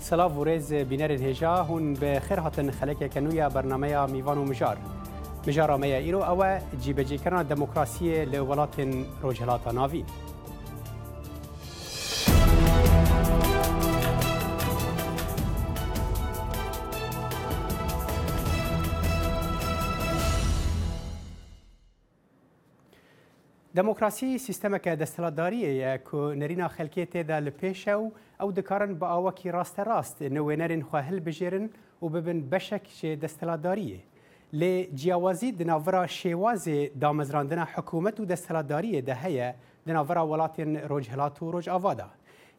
سلاف ورز بینرین هجا هون به خیر هاتن خلک کنویا برنامه میوان و مجار مجارا میا ایرو او جیبجی کرنا دموکراسی لولات روجلاتا ناوی دموکراسی سیستمک دستلاداریه که نرینا خلکی تیده لپیش و او دکارن با آواکی راست راست نوینرین خواه هل بجیرن و ببن بشک شه دستلاداریه لی جیاوازی دناورا شیواز دامزراندن حکومت و دستلاداریه ده هیه دناورا ولاتین روج هلات و روج آوادا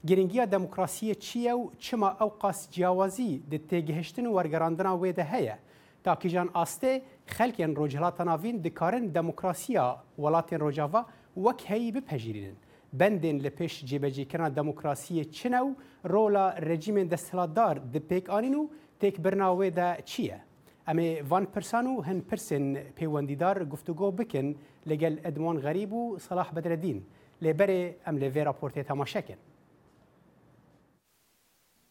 گرنگیا دموکراسی چیه و چما اوقاس جیاوازی د تیگهشتن و ورگراندن وی ده هیه تا که جان آسته خلکین روج هلاتان آوین دکارن دموکراسیا ولاتین روجاوا وک هی بپجیرینن bendên li pêş cêbecîkirina demokrasiyê çi ne û rola rejîmên desthilatdar di pêkanîn û têkbirina wê de çi ye? Em ê van pirsan û hin pirsên pêwendîdar guftûgo bikin li gel Edwan Xerîb û Salah Bedreddîn lêberê em lê vê raportê temaşekin.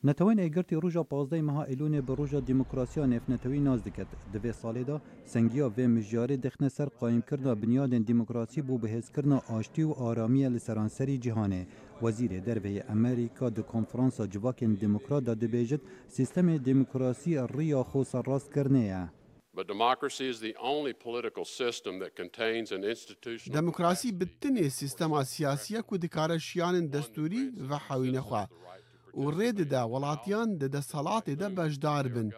نەتەوەین ئەگەرتی ڕژە پازدەی مەها ئەلونێ بە ڕژە دیموکراسیا نێفنەتەوەی ناز دەکەت دەبێ ساڵێدا سنگیا وێ مژیاری دەخنە سەر قایمکردە بنیادێن دیموکراسی بوو بەهێزکردە ئاشتی و ئارامیە لە سەرانسەری جیهانێ وەزیرێ دەربەیە ئەمریکا دە کۆنفرانسا جوواکن دیموکرادا دەبێژت سیستەمی دیموکراسی ڕیا خۆسە ڕاستکردنەیە. دموکراسی بتنێ سیستەما سیاسیە و دکارە شیانن دەستوری و حەوینەخوا و ڕێدەدا وڵاتیان دەدە سەڵاتی دە بەشدار بن.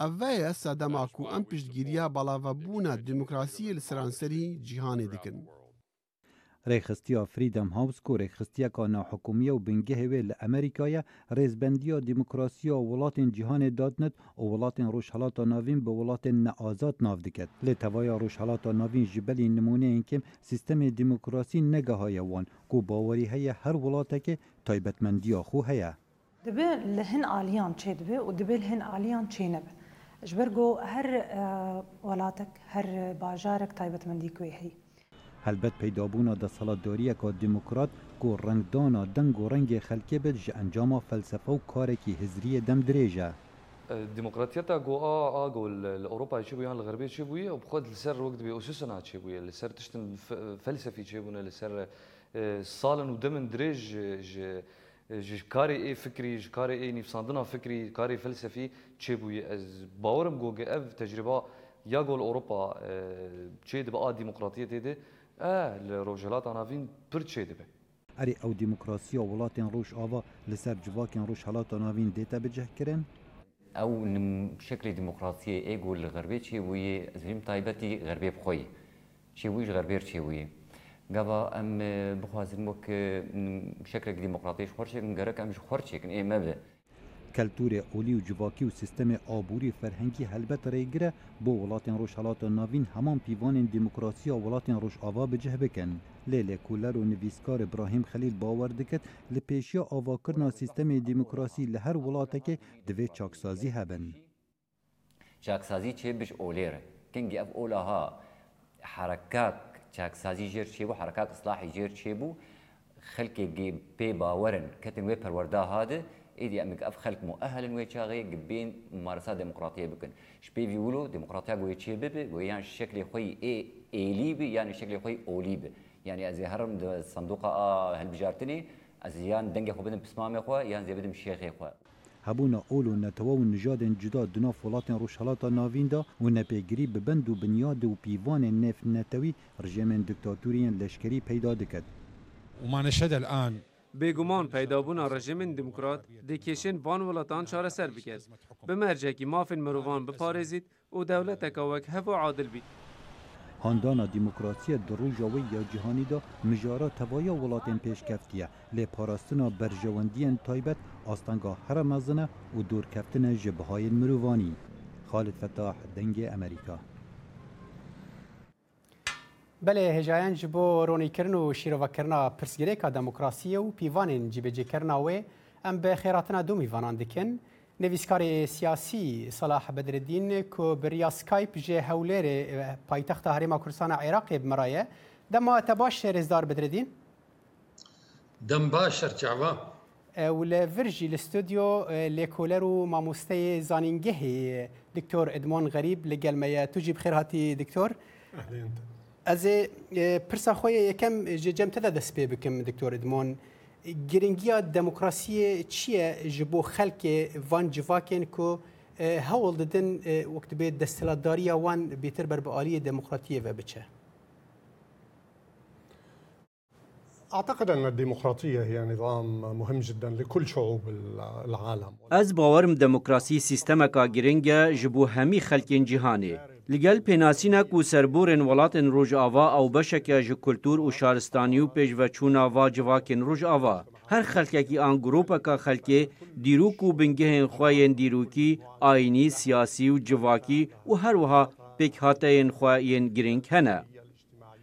ئەڤەیە سەدەما و ئەم پشتگیریە بەڵاوەبوونە دموکراسی لە سەرانسەری جیهانێ دکن. ڕێخستیا فریدەم هاوسک و ڕێخستیەکە ناحکومیە و بنگەهێوێ لە ئەمریکایە ڕێزبندیا دیموکراسیە و وڵاتین جیهانێ دادنت و وڵاتین ڕۆژهڵاتە ناوین بە وڵاتین نەئازاد ناو دەکەت لێ تەوایە ڕۆژهڵاتە ناوین ژبەلی نمونەیەکم سیستەمی دیموکراسی نەگەهایەوان و باوەری هەیە هەر وڵاتێکی تایبەتمەندیە خو هەیە. دبي لهن آليان چه دبي و لهن آليان چه نبه جبرگو هر آه، ولاتك هر باجارك طيبت من ديكوي هي هلبت دا صلاة دورية که ديمقراط کو رنگ دانا دنگ و رنگ خلقه بد جه انجاما فلسفه و کاره که هزریه دم دریجه ديمقراطيتا جو آ آ جو الاوروبا تشيبويا الغربيه تشيبويا وبخد لسر وقت باسسنا تشيبويا لسر تشتن فلسفي تشيبونا لسر صالن آه، ودمن دريج ji karê ê fikrî ji karê ê nîfsandina fikrî karê felsefî çêbûye ez bawerim goge ev tecrüba ya gol Europa e, çê dibe a demokratiyê tê de e li rojhelata navîn pir çê dibe. Erê ew demokrasiya welatên roj ava li ser civakên rojhelata navîn dête bicehkirin? Ew şeklê demokrasiyê êgo li xerbê çêbûye zrim taybetî xerbê bixweyî. Çêbûyî ji xerbêr çêbûye. قبا ام بخوازن وك شكلك ديمقراطيش خورشك نقرك امش خورشك اي مبدا کلتور اولی و جواکی و سیستم آبوری فرهنگی هلبت ریگره با ولاتین روش حالات ناوین همان پیوان دموکراسی و ولاتین روش آوا بجه بکن. لیل کولر و نویسکار ابراهیم خلیل باور دکت لپیشی آوا کرنا سیستم دموکراسی لهر ولاته که دوی چاکسازی هبن. چاکسازی چه بش اولیره. کنگی اف اولاها حرکات چاکسازی ژێر چێبوو حرکات ئسلاحی ژێر چێبوو خەلکێکی پێ باوەرن کەتن وێ پەروەەردا هادە ئیدی ئەمک ئەف خەلکم و ئەهلن وێ چاغەیە گبێن مارەسا دموکراتیە بکەن شپێوی ولو دموکراتیا گوێ چێ ببێ بۆ یان شکلی خۆی ئێ ئێلی بێ یانی شکلی خۆی ئۆلی بێ یعنی ئەزی هەرم صندوقا هەلبژارتنی ئەزیان دەنگی خۆ بدن پسمامێ خۆ یان زێ بدم شێخێ خۆ هبونا اول و نتوا و نژادên cuda di nav welatên Rojhelata Navîn de û nepêgirî bi bend û binyad û pîvanên nêvnetewî rijêmên diktatoriyên leşkerî peyda diket. وما نشهد الآن بێگومان پەیدابوونا ڕژمین دموکرات دەکێشێن بان وڵاتان چارەسەر بکەس بمەرجێکی مافین مرۆڤان بپارێزیت و دەولەتەکە وەک هەبوو عادل بیت هاندانا دیموکراسی در روژا وی یا جهانی دا مجارا توایا ولاتین پیشکفتیه لی پاراستنا برجواندین تایبت آستانگا هرمزنه و دور کفتن جبهای مروانی خالد فتاح دنگ امریکا بله هجایان جبو رونی کرن و شیرو کرنا پرسگریکا دموکراسی و پیوانین جبه جکرنا و ام به خیراتنا دو میوانان دکن نویسکار سیاسی صلاح بدرالدین کو بریا سکایپ جه هولر پایتخت هریما کردستان عراق بمرایه دما تباش رزدار بدرالدین دم باشر چعوا ول فرجي الاستوديو لكولرو ماموستي زانينجهي دكتور ادمون غريب لقلمية تجي بخير هاتي دكتور اهلا انت از برسا خويا كم جم تدا دسبي بكم دكتور ادمون گرنگیا دموکراسی چیه جبو خلک وان جواکن کو هول ددن وقت به دستلاداری وان بیتر بر بآلی دموکراتی و بچه أعتقد أن الديمقراطية هي نظام مهم جدا لكل شعوب العالم. أز باورم ديمقراطي سيستمك جرينجا جبو همي خلق جهاني. لگل پیناسینا کو سربورن ولاتن روج آوا او بشکه ژ کلتور او شارستانی او پیش و چونا وا جواکن روج آوا هر خلکه کی آن گروپا کا خلکه دیرو کو بنگه خوین دیروکی آینی سیاسی او جواکی او هر وها پک هاتین خوین گرینگ هنه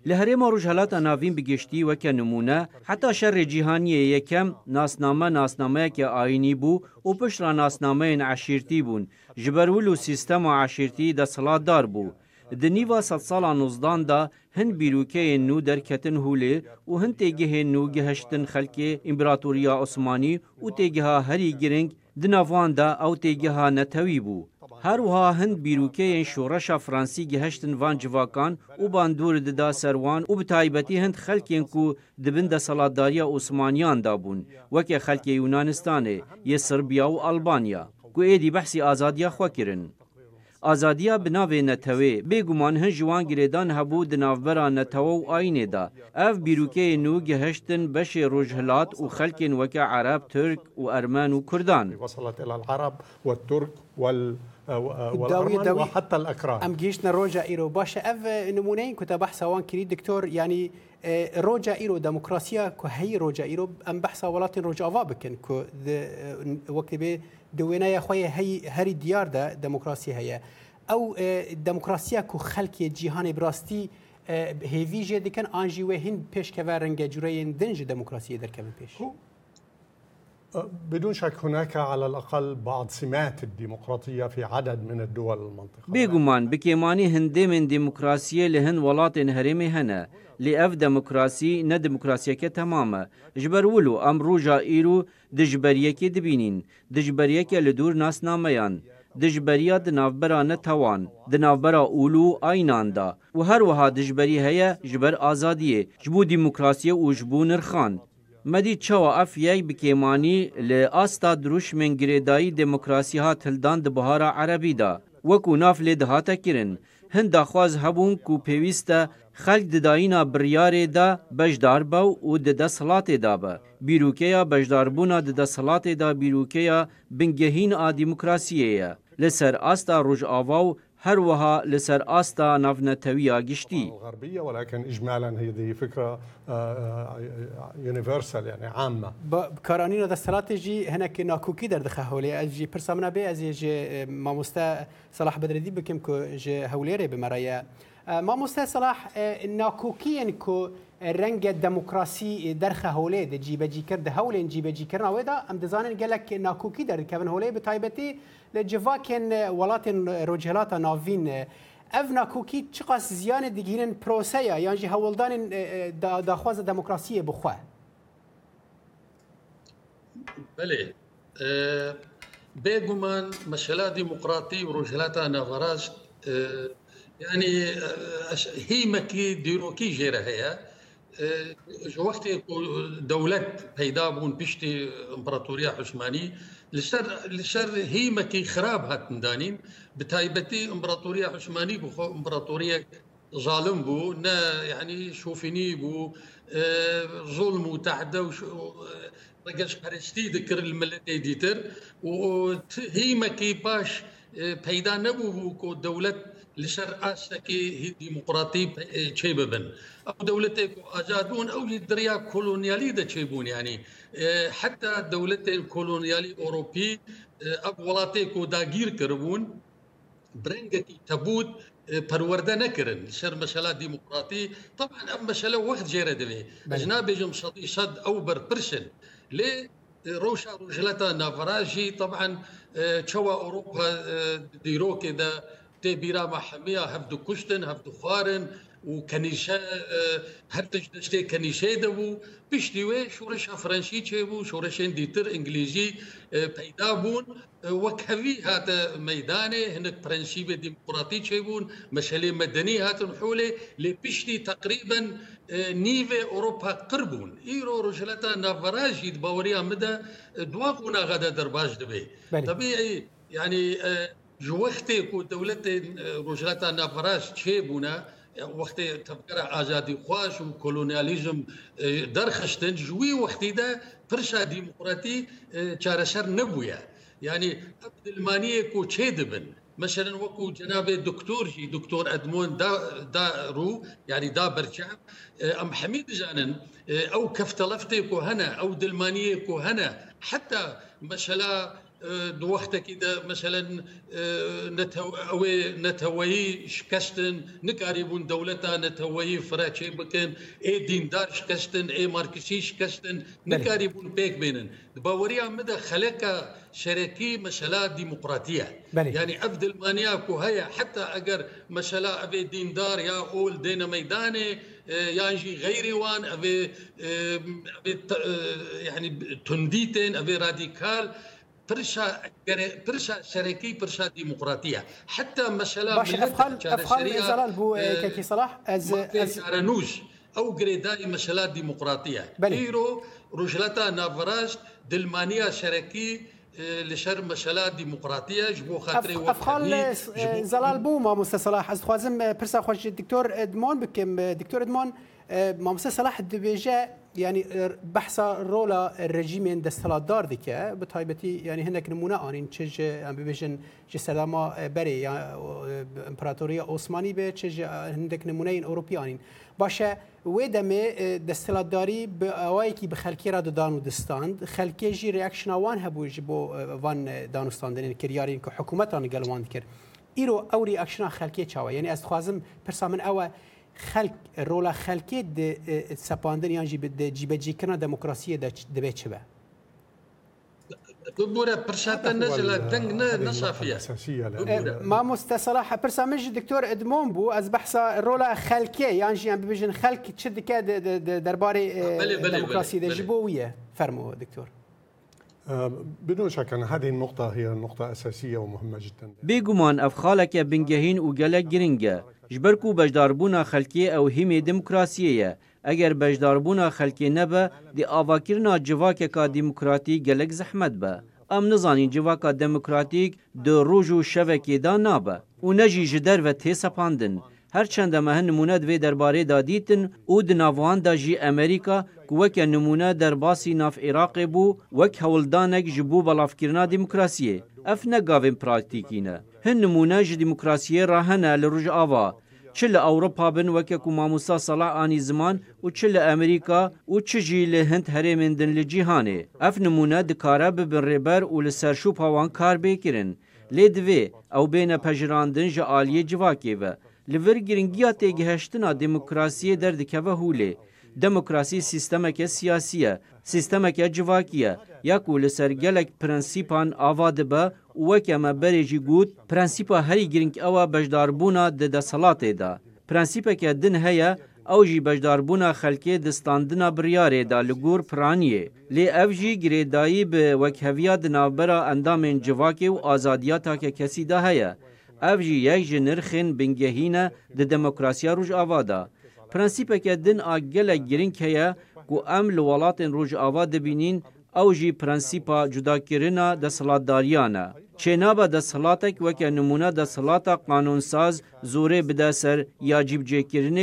لە هەرێمە ڕژهلات ئەناوین بگەشتی وەکە نمونە حتا شەڕێ جیهانیە یەکەم ناسنامە ناسنامەیەکە ئاینی بوو و پشترا ناسنامەیەن عشیرتی بوون ژبەرول و سیستەما عشیرتی دەسەڵاتدار بوو. دنیوا سە ساڵا نوزداندا هەند بیرروکەیەن و دەرکەتن هولێ و هەند تێگەهێن و گەهشتن خەلکێ ئیمبراتوریا عوسمانی و تێگەها هەری گرنگ دناواندا ئەو تێگەها نەتەوی بوو. هەروها هەند بیرروکەیەن شۆڕەشا فرانسی گەهشتن وان جوواکان و باندور ددا سەروان و بتایبەتی هەند خەلکێن و دبن دەسەڵاتداریە عوسمانیاندا بوون وەکێ خەلکێ یونانستانێ یە سربیا و ئەلبانیا کو ئێدی بەحسی ئازادیا خواکردن. ئازادیا بناوێ نەتەوێ بێگومان هەن ژوان گرێدان هەبوو دناوبەرا نەتەوە و ئاینێدا ئەف بیرروکەیە نو گەهشتن بەشێ ڕۆژهلات و خەلکێن وەکە عرب ترک و ئەرمەن و کوردان وەسەڵەت العرب والترك وال والأرمن وحتى الأكراد أم جيشنا روجا إيرو باشا أف نمونين كنت بحثا وان كري دكتور يعني آه، روجا إيرو ديمقراطية هي روجا إيرو أم بحثا ولاتن روجا أفا بكن كو آه، وقت بي يا خويا هي هري ديار دا ديمقراطية هي أو آه، ديمقراطية كو خلق جيهان براستي هیوی جدی کن انجي و هند بيش كفارنجا ورنگ دنج دموکراسی در بيش بدون شك هناك على الأقل بعض سمات الديمقراطية في عدد من الدول المنطقة بيقومان بكيماني هندي من ديمقراطية لهن ولات هرمي هنا لأف ديمقراطية نا ديمقراطية تماما جبرولو أم روجا إيرو دجبريكي دبينين دجبريك لدور ناس ناميان دجبريا دنافبرا نتوان دنافبرا اولو أينان دا هر وها دجبري هيا جبر آزادية جبو ديمقراطية وجبو نرخان Medî çawa ef yek bi kêmanî li asta duruşmên girêdayî demokrasî hat hildan di bihara erebî da wekû nav lê dihate kirin hin daxwaz hebûn ku pêwîst e xelk di dayîna biryarê de bejdar bew û di desthilatê da be. Bîrûkeya bejdarbûna di desthilatê da bîrûkeya bingehîn a demokrasiyê ye. Li ser asta rojava هەروەها لەسەر ئاستا ناونەتەویا گشتی کارانینە دە سراتێژی هەنێکی ناکوکی دەردەخە هەولێ ئەجی پرسامنا بێ ئەزیێ ژێ مامۆستا سەلاح بەدرێدی بکەم کو ژێ هەولێرێ بمەڕەیە مامۆستا سەلاح ناکوکیەن کو رەنگە دموکراسی دەرخە هەولێ دە جیبەجیکرد هەولێن جیبەجیکردنەوەدا ئەم دەزانن گەلک ناکوکی دەرکەون هەولێ بە تایبەتی لجواکن ولاتن روجهلاتا ناوین اونا کوکی چقاس زیان دیگیرن پروسه یا یعنی هولدان داخواز دموکراسی بخواه بله بيجمان مشلا ديمقراطي ورجلاتا نافراج يعني هي مكي ديروكي جيرا هي أه، وقتی دەوڵەت پەیدا بوون پشتی ئەمپراتوریا حوسمانی لەسەر لەسەر هیمەکی خراپ هاتندانیم بە تایبەتی ئەمپراتوریا بو خو ئەمپراتوریەک ظالم بو نه یعنی يعني شوفینی بو أه، ظلم و أه، تەعدە و رجش پرستی دکر ملەتی دیتر و هیمەکی پاش پیدا نەبوو بوو کۆ دەوڵەت لشر اشكي هي ديمقراطي تشيببن اه، او دولتك اجادون او دريا كولونيالي دا تشيبون يعني اه، حتى دولت الكولونيالي اوروبي اب اه، ولاتيكو غير كربون برنگتي تبوت پرورده نکردن شر مسئله دموکراتی طبعا اما مسئله وقت جیره دمی اجنا بجم شدی شد او بر پرشن لی روشا رجلتا نفراجی طبعا تشوا اوروبا ديرو كذا تێبیرا مەحمیە هەفت کوشتن هەفت خوارن و کەنیشە هەرتش دەشتێک کەنیشێ دەبوو پشتی وێ شوورشە فرەنشی چێ بوو شوورەشێن دیتر ئینگلیژی پەیدا بوون وەکەوی هاتە مەدانێ هەندێک پرەنشی بە دیموکراتی چێ بوون مەشەلێ مەدەنی هاتن حولێ لێ پشتی تقریبن نیڤێ ئۆروپا قڕ بوون ئیرۆ ڕژلەتە ناڤڕاژیت باوەریان بدە دوا قوناغەدە دەرباش دەبێ دەبێ ینی جو وقتی که دولت روجرات نفراش چه بونه وقتی تفکر آزادی خواش و کلونیالیزم اه، درخشتن جوی وقتی ده پرشا دیمقراتی اه، چارشر نبویه يعني عبد کو چه دبن مثلا وكو جناب دكتور جي دكتور ادمون دا رو يعني دا برجع اه، ام حميد جانن او کفتلفتی كو هنا او دلمانی کو هنا حتى مثلا دوخته كده مثلا نتوی اه، نتوی شكستن نكاريبون بون دولتا نتوی فراچه بكن اي دين دار شكستن اي ماركسي شكستن بون بيك بينن باوريا مدى خلق شركي مسألة ديمقراطية بلي. يعني أبدل مانياك هيا حتى أجر مسألة أبي دين دار يا أول دين ميداني يعني غيري وان أبي, أبي اه، يعني اه، تنديتين أبي راديكال برشا برشا شركي برشا ديمقراطيه حتى مثلا باش افخال افخال ازرال بو آه، كي صلاح از از رانوج او غريداي مثلا ديمقراطيه ايرو رجلتا نافراج دلمانيا شركي آه، لشر مثلا ديمقراطيه جبو خاطري أف... افخال آه، زلال بو ما مستر صلاح از خوازم برسا خوش دكتور ادمون بكم دكتور ادمون مامسا صلاح دبیجه یعنی بحثا رولا رژیم دستلادار دیگه به تایبتی یعنی هندک نمونه آنین چه جه ببیجن جه سردما بری یا امپراتوری عثمانی به چه جه هندک نمونه این اروپی آنین باشه وی دمه دستلاداری به اوایی که به خلکی را دانو دستاند خلکی جی ریاکشن وان هبو جی بو وان دانستاندن کریارین که حکومت آن گلواند کرد ایرو او ریاکشن خلکی چاوه یعنی از خوازم پرسامن اوه خلق رولا خلقی د اه، اه، سپاندن یان جی د جیبجی کنا دموکراسی د دبه چبه ببورة برشاتا نجلة دنگ نشافية اه، ما مستصلاحة برسا مش دكتور ادمون بو از بحثا رولا خلكي يعني جي خلق خلك تشد كا درباري الديمقراطية دي جبوية فرمو دكتور بدون شك أن هذه النقطة هي نقطة أساسية ومهمة جدا بيجمان أفخالك بنجهين وجلك جرينجا ji ber ku bejdarbûna xelkê ew hêmê demokrasiyê ye eger bejdarbûna xelkê nebe dê avakirina civakeka demokratî gelek zehmet be em nizanîn civaka demokratîk di roj û şevekê da nabe û ne jî ji derve tê sepandin herçend em hin nimûne divê derbarê da dîtin û di navan da jî Amerîka ku weke nimûne derbasî nav Iraqê bû wek hewildanek ji bo balafkirina demokrasiyê ev ne gavên praktîkî ne هەن نمونەژ دیموکراسیە ڕاهەنە لە ڕژ ئاوا چ لە ئەوروپا بن وەکێک و مامۆسا سەلا ئانی زمان و چ لە ئەمریکا و چژی لە هەند هەرێمێندن لە جیهانێ ئەف نمونە دکارە ببن ڕێبەر و لە سەرشوو پاوان کار بێکردن لێ دوێ ئەو بێنە پەژراندن ژە عالیە جیواکێوە لەڤر گرنگیا تێگەهشتنا دیموکراسیە دەردکەوە هولێ دموکراسی سیستەمەکە سیاسیە سیستەمەکە جیواکیە یاک و لەسەر گەلێک پرەنسیپان ئاوا دەبە وەکە me berêjî got prennsîpa herî girink ewa bejdarbûna di deselatê da. Prinsîpeke din heye ew jî bejdarbûna xelkê distandina biryarê da li gor piraniyê. Lê ev jî girêdayî bi wekheviya di navbera endamên civakê û azadiya take kesî de heye. Ev jî yek ji nirxên bingehîne di demokrasiya rojava da. Prinsîpeke din a gelek girink heye ku em li welatên rojava dibînin او جی پرنسیپا جدا کردن دستلاتداریانه چنابا دستلاتک وکه نمونه دستلاتا قانونساز زوره بده سر یا جیبجه کردن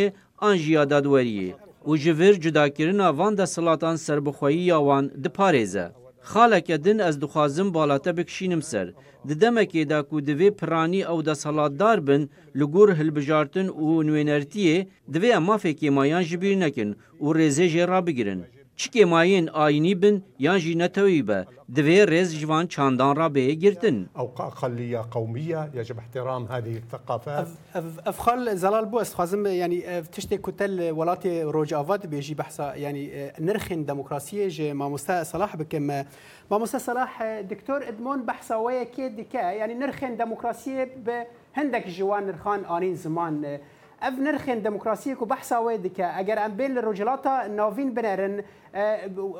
آن جیادادوریه و جویر جدا کردن وان دستلاتان سربخویی یا وان دپارزه. خالک دن از دخوازم بالاته بکشینم سر د دمکه دا کو دوی پرانی او د سالادار بن لګور هلبجارتن او نوینرتی دوی اما فکی مایان جبیر نکن او ریزه جرا بگیرن چکه ماین آینی بن یان جی نتوی با دوی ریز جوان چاندان را به گردن او اقلی قومی یجب احترام هذه الثقافات اف خال زلال بو است خوازم یعنی تشت کتل ولات روج آواد بیجی بحثا یعنی نرخین دموکراسی جی ما مستع صلاح بکم ما مستع صلاح دکتور ادمون بحثا ویا که دکا یعنی نرخین دموکراسی به هندک جوان نرخان آنین زمان اف نرخن دموکراسی کو بحثا و دکه اگر ام بین رجلاتا ناوین بنرن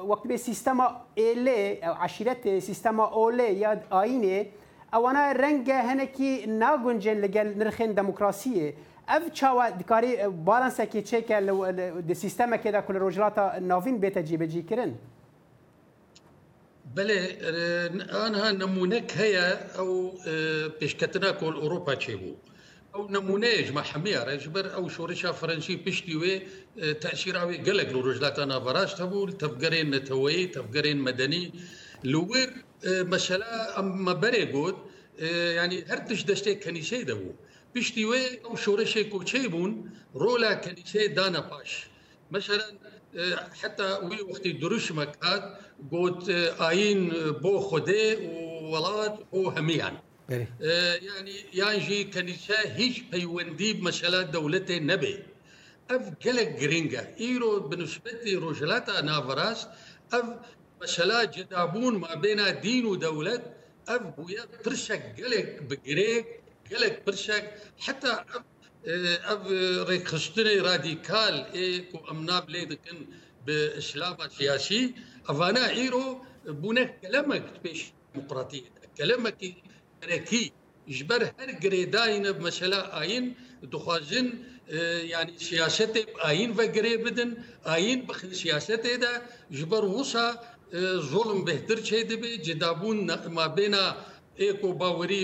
وقت به سیستما ایله او عشیرت سیستما اوله یا آینه اوانا رنگ هنکی ناگونجن لگل نرخن دموکراسیه اف چاوا دکاری بالانس کی چیک د سیستم کې د کل رجلاتا ناوین به تجیب جی کرن بله آنها نمونک هیا او پیشکتنا کل اروپا چی بود ئەو نمونەیەش مەحمەیە ڕێژبەر ئەو شۆڕشا فەرەنسی پشتی وێ تاشیراوێ گەلک لە ڕۆژداتا نابڕاشت هەبوو تەفگەرێن نەتەوەی تەفگەرێن مەدەنی لوێر مەشەلا ئەممە بەرێ گوت ینی هەر تش دەشتێک کەنیشەی دەبوو پشتی وێ ئەو شۆرەشێک کوچەی بوون ڕۆلا کەنیشەی دانە پاش. مثلا حتى وی وقتی دروش مکات گوت آین بو خوده و ولاد و همیان يعني يانجي كنيسة هيش بيوندي پەیوەندی دولة نبي أف جلق جرينجا إيرو ئیرۆ بنسبەتی نافراس أف ئەف جدابون ما بين دين و دەولەت ئەف بووە پرشە گەلێک بگرێک گەلک پرشێک حتا أف ئەف ڕێکخستنی آه، رادیکال ئێک و بإسلام سياسي أفانا إيرو بونك كلامك بيش ديمقراطية كلامك tereki ji ber her girêdayîne mesela ayîn dixwazin e, yani siyasetê ayîn ve girê bidin ayîn bixin siyasetê de ji ber wisa e, zulm bêhtir çê dibe cidabûn mabêna ايكو باوري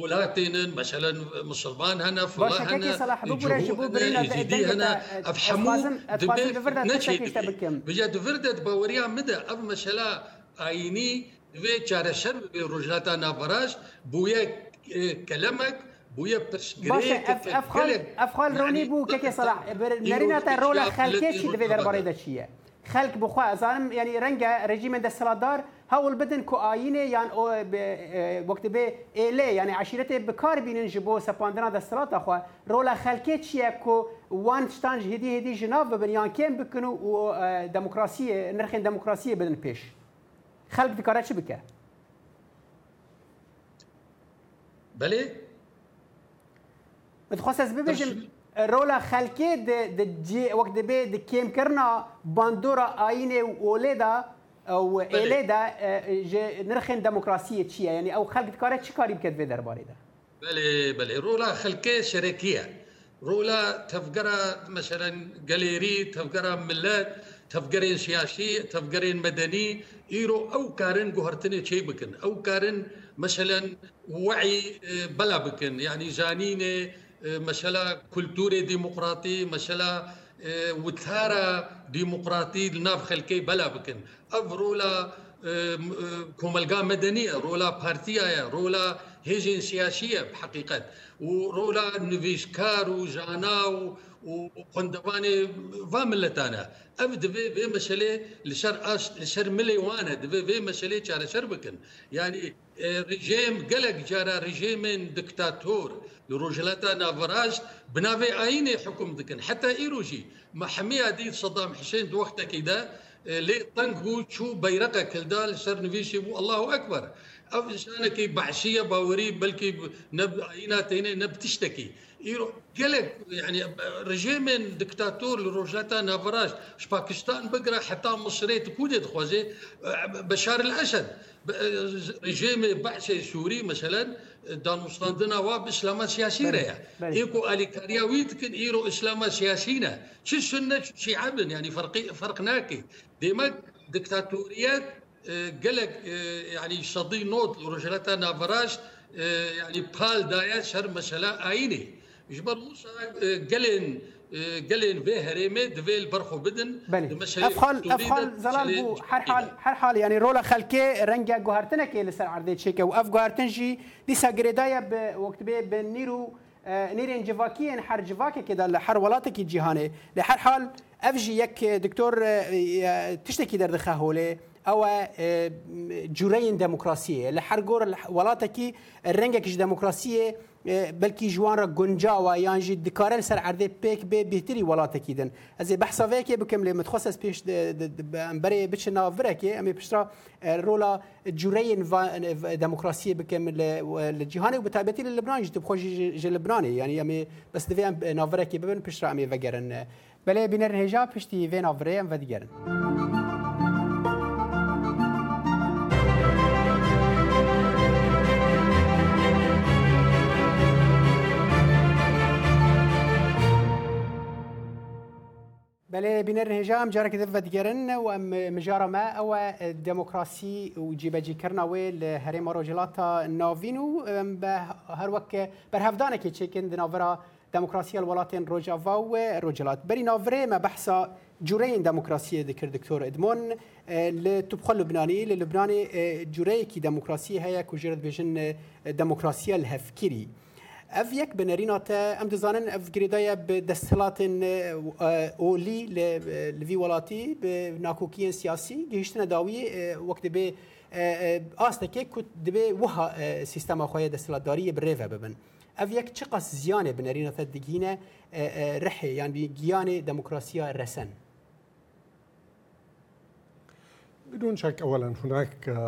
ولاتين مثلا مسلمان هنا فلا هنا يزيدي هنا افحمو دبي نشي دبي بجا دفردت باوريا مدى اف مثلا عيني Ve çareşer ve rojnata navaraş buye e, kelemek بويا باش باشا اف افخال افخال روني بو كاكي صلاح نارينا تا رولا خالكاش دبي دار بريد الشيا خالك بخوا زانم يعني رنجا رجيم دا سلادار هاو البدن كو آينه يعني او وقت بي ايلي يعني عشيرته بكار بينن جبو سباندنا دا سلاتا خوا رولا خالكاش يا كو وان شتانج هدي هدي جناف بن يعني كان بكنو ديمقراطيه نرخين ديمقراطيه بدن بيش خلق في قرار شبكه بله بتخصص ببجم رولا خلقي د د جي وقت به د كيم كرنا باندورا اينه ووليدا او اليدا نرخن ديمقراطيه تشيا يعني او خلق كاره تشي كاري بكت في درباري ده بله بله رولا خلقي شركيه رولا تفقرة مثلا جاليري تفقرة ملات تفقرين سياسي تفقرين مدني ايرو او كارن جوهرتني چی بكن او كارن مثلا وعي اه، بلا بكن يعني زانینێ اه، مثلا کولتورێ دیموقراتی مثلا اه، وتارە دیموقراتی لناو خەلکەی بلا بكن افرولا كوملقا مدنيه رولا بارتيايا رولا هجين سياسيه بحقيقه ورولا نفيشكار وجانا وقندواني فاملتانا اب دبي في مشلي لشر اش لشر ملي وانا دبي في مشلي تشار شربكن يعني ريجيم قلق جارا رجيم دكتاتور لروجلتا نافراج بنافي عيني حكم دكن حتى ايروجي محميه دي صدام حسين وقتها كده لي طنكو شو بيرقه كلدال شر نفيشي بو الله اكبر او اف کی بعشيه باوري بلكي نب تینه نب بتشتكي يروح گله يعني رژیم دکتاتور لروجاتا ش باكستان بقرا حتى مصري تكودت خوزي بشار الاسد رژیم بعشي سوری مثلا دان مستندنا واب اسلام سياسي ريا يعني. ايكو الي وید کن ايرو اسلام نه چی سنه چی عبن يعني فرق فرقناكي دیمک دكتاتوريات قلق يعني شضي نوت ورجلتا نافراش يعني بال دايش هر مشلا آيني جبر موسى قلن قلن في هريمي دفيل برخو بدن افخال افخال زلال بو هر حال هر حال يعني رولا خلكي رنجا جوهرتنا كي لسر عرضي تشيكا واف جوهرتن جي ديسا جريدايا وقت بي بنيرو نيرين جواكيين حر جواكي كده لحر ولاتك جيهاني لحر حال افجي يك دكتور تشتكي درد خهولي او جورين ديمقراطيه لحرغور ولاتكي الرنجكش ديمقراطيه بلكي جوان را گنجا و یان جی دکارن سر عرضه پیک به بهتری ولاته کیدن از بحثا وی کی بکمل متخصص پیش امبره بچ ناوره کی ام پیشرا رولا جورین دموکراسی بکمل جهان و بتابت لبنان جت بخوش لبنان یعنی ام بس دوی ام ناوره کی ببن پیشرا ام وگرن بله بینر هجا پشتی وین ناوره ام و دیگرن بله بینر هجا ام جارک دف دیگرن و ام مجارا ما او دموکراسی و جیبجی کرنا و هر مارو جلاتا ناوینو به هر وک بر هفدانه کی چکن دناورا دموکراسی الولاتین روجاوا و روجلات بری ناوره ما بحثا جورين دموکراسی ذکر دکتور ادمون لتبخل لبناني للبناني جوري كي دموکراسی هيا كوجرد بجن دموکراسی الهفكيري اف یک بنرینو تا ام دزانن اف گریدای به دستلات اولی لوی ولاتی به ناکوکی سیاسی گهشتن داوی وقت به آستکه کت دبه وها سیستم خواه دستلاتداری بریوه ببن اف یک چقدر زیانه بنرینو تا دگینه رحه یعنی گیان دموکراسی رسن بدون شك اولا هناك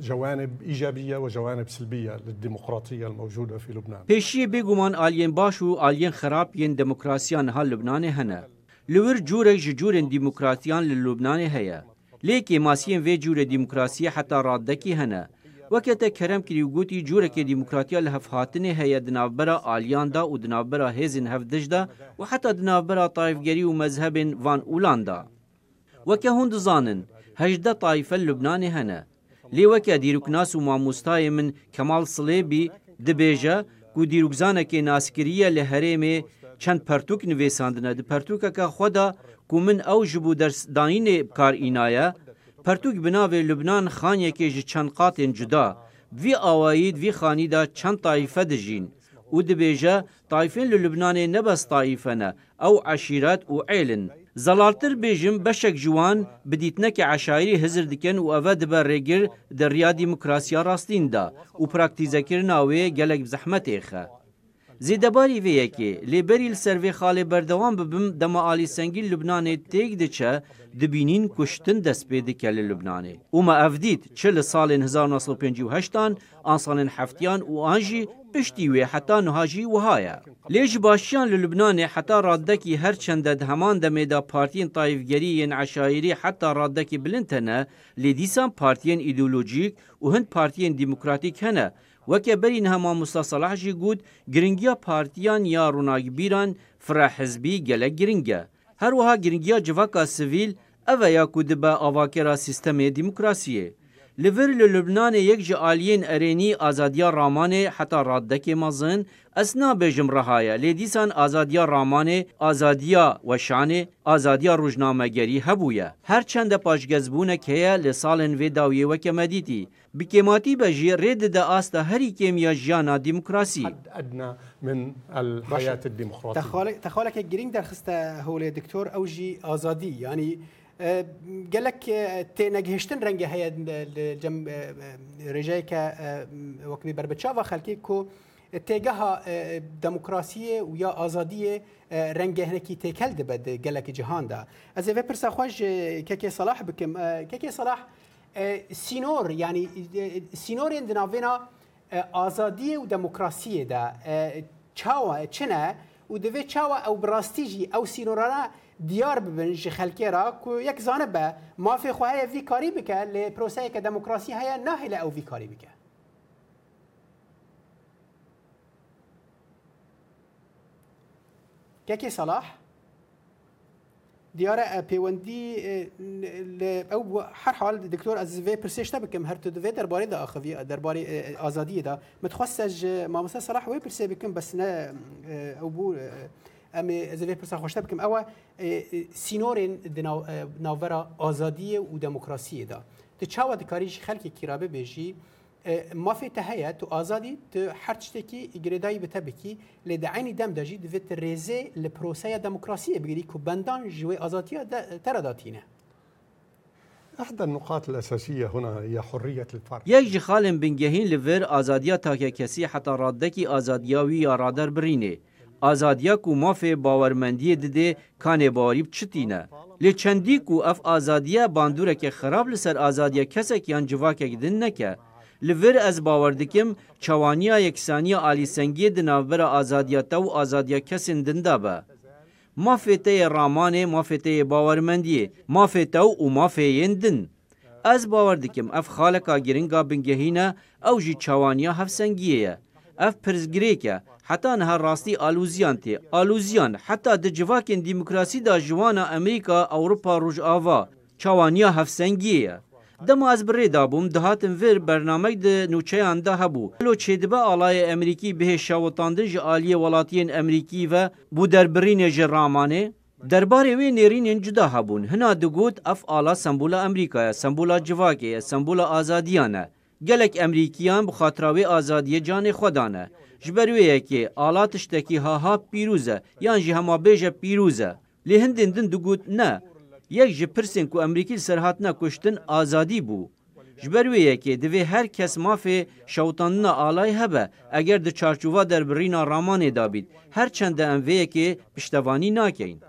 جوانب ايجابيه وجوانب سلبيه للديمقراطيه الموجوده في لبنان پیشی بگومان آلین باش و آلین خراب ین دموکراسیان ها لبنان هنه لور جوره جورن دموکراتیان للبنان هيا لیکی ماسیین وی جوره دموکراسی حتی رادکی هنه وکته کرم کری گوتی جوره کې دیموکراتیا له هفهاتنه هي د نابره آلیاندا او د نابره هیزن هفدجدا او حتی د نابره طایفګری او مذهبن وان اولاندا وکه هند زانن هەجدە تایفە لوبنانێ هەنە لێوەکە دیرروکناس و مامۆستای من کەمال سڵێبی دبێژە و دیرروکزانەکێ ناسکریە لە هەرێمێ چەند پەرتوک نوێساندنە د پەرتوکەکە خۆدا کو من ئەو ji بوو دەرسدانینێ بکار ئینایە پەرتوک بناوێ لوبنان خانیەکێ ji چەند قاتێن جدا وی ئاوایید وی خانیدا چەند تایفە دژین و dibêje tayfên li Libnanê nebes tayîfene ew eşîret û eylin زەڵاتر بێژم بەشێک جوان بدیتنەکە عشاعری هزر دیکەن و ئەvە دبە ڕێگر دەڕیا دیموکراسیا ڕاستیندا و پراکتیزەکردناوێ gelek zehmetêxe. Zêdebarî vê yekê lêberîl servê xalê berdewam bibim dema alîsengî Lübnanê têk diçe dibînîn kuştin dest pê dike li Lübnanê. û me ev dît çi li salên 1958an an salên heftiyan û an jî piştî wê heta niha jî wiha ye. Lê ji başiyan li Lübnanê heta raddekî her çende di heman demê de partiyên tayfgeriyên eşaîrî heta raddekî bilind hene lê dîsan partiyên îdeolojîk û hind partiyên demokratîk hene وەکێ بەرین هەما مستەسەلاحژی گوت گرنگیا پارتیان یا ڕووناگیبیران فرەحزبی گەلە گرنگە هەروەها گرنگیا جڤکا سڤیل ئەڤەیە کو دبە ئاواکێرا سیستەمێ دیموکراسیە لور لبنان یک جی آلین ارینی آزادیا رامان حتا رادک مزن اسنا بجم رهایا لیدیسان آزادیا رامان آزادیا وشان آزادیا روزنامه‌گری هبویا هر چند پاشگزبونه که لسالن و داوی وک مدیتی بکماتی بجی رید دا آستا هری کیمیا جانا دموکراسی ادنا من الحیات الدموکراتی تخالک تخالک گرینگ در خسته هول دکتور اوجی آزادی یعنی يعني قالك تنجهشتن رنجة هي الجم رجايك وكبي بربتشافا خلكي كو تجاه دموکراسی و یا آزادی رنگ هنکی تکل ده بد گلک جهان ده از اوه پرسا خوش که صلاح بکم که صلاح سینور یعنی سینور اندناوینا آزادی و دموکراسی ده چاوا چنه و دوه چاوا او براستیجی او سینورانا دیار ببن جی خلکی را کو یک زانه به مافی خواه هیا وی کاری بکه لی پروسه که دموکراسی هیا نهی او وی کاری بکه كاكي صلاح ديارة بيوندي اه، اه، او هر حال دكتور از في برسيش تبكم هر تو في درباري دا اخوي اه، درباري ازاديه دا متخصج ما صلاح وي برسي بكم بس نا او بو ام از وی پرسا خوشته بکم او سینورین د ناورا آزادی و دموکراسی دا د چاوا د کاریش خلک کیرابه بهجی مافی ته هيا تو آزادی تو هر چتکی اگریدای به تبکی ل دعانی دم دجی د ویت ریزه ل پروسه دموکراسی بگیری کو بندان جوی آزادی ترداتینه احدى النقاط الاساسيه هنا هي حريه الفرد يجي خالم بن جهين لفير ازاديه تاكيكسي حتى رادكي ازادياوي يا رادر بريني azadiya ku mafê bawermendiyê dide kanê barîb çi tîne. Lê çendî ku ev azadiya bandûrekê xerab li ser azadiya kesek yan civakek din neke. Li vir ez bawer dikim çawaniya yeksaniya alîsengiyê di navbera azadiya te û azadiya kesên din de be. Mafê te yê ramanê mafê te yê bawermendiyê, mafê te û mafeyên din. Ez bawer dikim ev xaleka giringa bingehîne ew jî çawaniya hevsengiyê ye. Ev pirzgirêk e, حتی نه راستی آلوزیان تی آلوزیان حتی د جواکین دیموکراسی دا جوانا امریکا اوروپا روج آوا چاوانیا هفسنگیه دما از بری دابوم دهاتن ور برنامه د نوچیان ده هبو لو چیدبه آلای امریکی به شاوتاندن جی آلی ولاتین امریکی و بو دربرین جی رامانه درباره وی نرینین جدا هبون هنا دگوت اف آلا سمبولا امریکایا سمبولا جواکیه سمبولا آزادیانه گلک امریکیان بخاطراوی آزادی جان خودانه ji ber wê yekê alat tiştekî haha pîrûz e yan jî hemabêje pîrûz e lê hindên din digot ne yek ji pirsên ku Emerîkî serhatina kuştin azadî bû ji ber wê yekê divê her kes mafê şewtandina alayî hebe eger di çarçûva derbirîna ramanê dabît her çende em vê yekê piştevanî nakeyin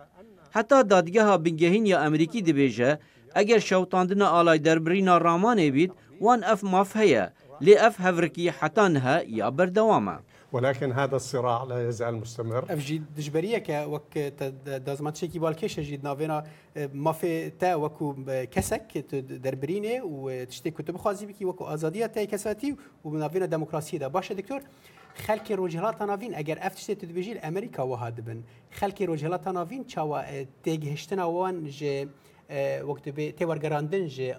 heta dadgeha bingehîn ya Emerîkî dibêje eger şewtandina alay derbirîna ramanê bît wan ev maf heye lê ev hevrikî hetan he ya berdewam e ولكن هذا الصراع لا يزال مستمر افجي دجبريه ك وك دازماتشي كي بالكيش جيد نافينا ما في تا وكو كسك دربريني وتشتي كتب خازي بكي وكو ازاديه تاي كساتي ونافينا ديمقراطيه دا باشه دكتور خلکی روجهلات ناوین اگر افتشته تدبیجی امريكا وهادبن بن خلکی روجهلات ناوین چاوا تگهشتنا وان جي وەکت بێ تێوەرگەرانن ژێ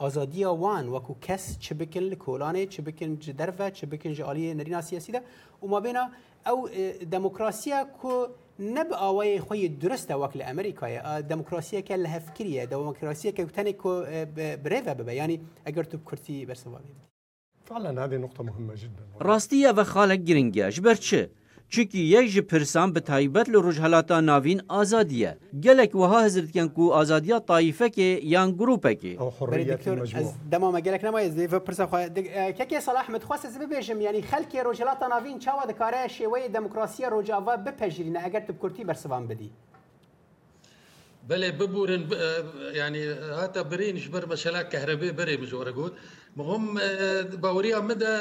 ئازادیە وان وەکو کەس چ بکن لە کۆلانێ چ بکن ji derve çi bikin ji aliyê nerîna siyasî de û mabêna ew e, demokrasiya ku ne bi awayê xuyê durist wek li Emerîkayê e, demokrasiyeke li hevkiriye demokrasiyeke tenê ku e, birêve bibe yanî eger tu kurtî bersevabî. فعلا هذه نقطة مهمة جدا راستية وخالك جرينجا جبرتش چونکی یک جی پرسان به تایبت له روجهلاتا ناوین ازادیه گلک وها حضرتکن کو ازادیا طایفه کې یان گروپه کې او حریت المجموع دما ما گلک نمای زی پرسه خو ککی صلاح مت خواسته زبه بجم یعنی خلک روجهلاتا ناوین چاوا د کاره شوی دموکراسی روجاوا بپژرینه اگر تب کورتی برسوان بدی بله ببورن ب... يعني هاتا برين شبر مثلا كهرباء بري مزور اقول مهم آه، باوريا مدى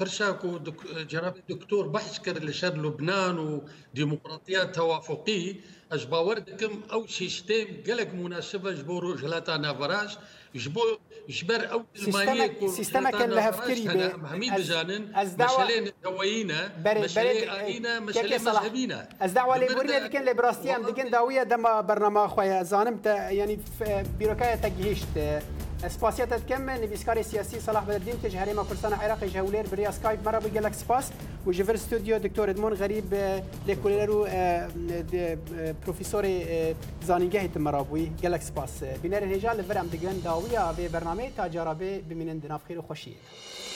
برشاك آه، دك جناب دكتور بحشكر لشر لبنان وديمقراطية توافقي اش باوردكم او سيستم قالك مناسبة جبور جلاتا نافراش جبو جبر او المالية سيستما كان لها فكري بي مهمي بجانن مشالين دوينا مشالين آينا مشالين مذهبينا از دعوة لي بورنا كان لي براستيام دكين داوية دما برنامج خويا زانم يعني بيروكايا تجهيشت سباسيا تتكمل بسكاري السياسي صلاح بدر الدين تج هريمه كرسان عراقي جهولير بريا سكايب مره بقول لك سباس وجفر استوديو دكتور ادمون غريب لكوليرو اه، بروفيسوري اه، اه، زانينجه تمرابوي قال لك سباس بنار الهجال لفرام دقن داويه ببرنامج تاجربي بمنن دناف خير وخشيه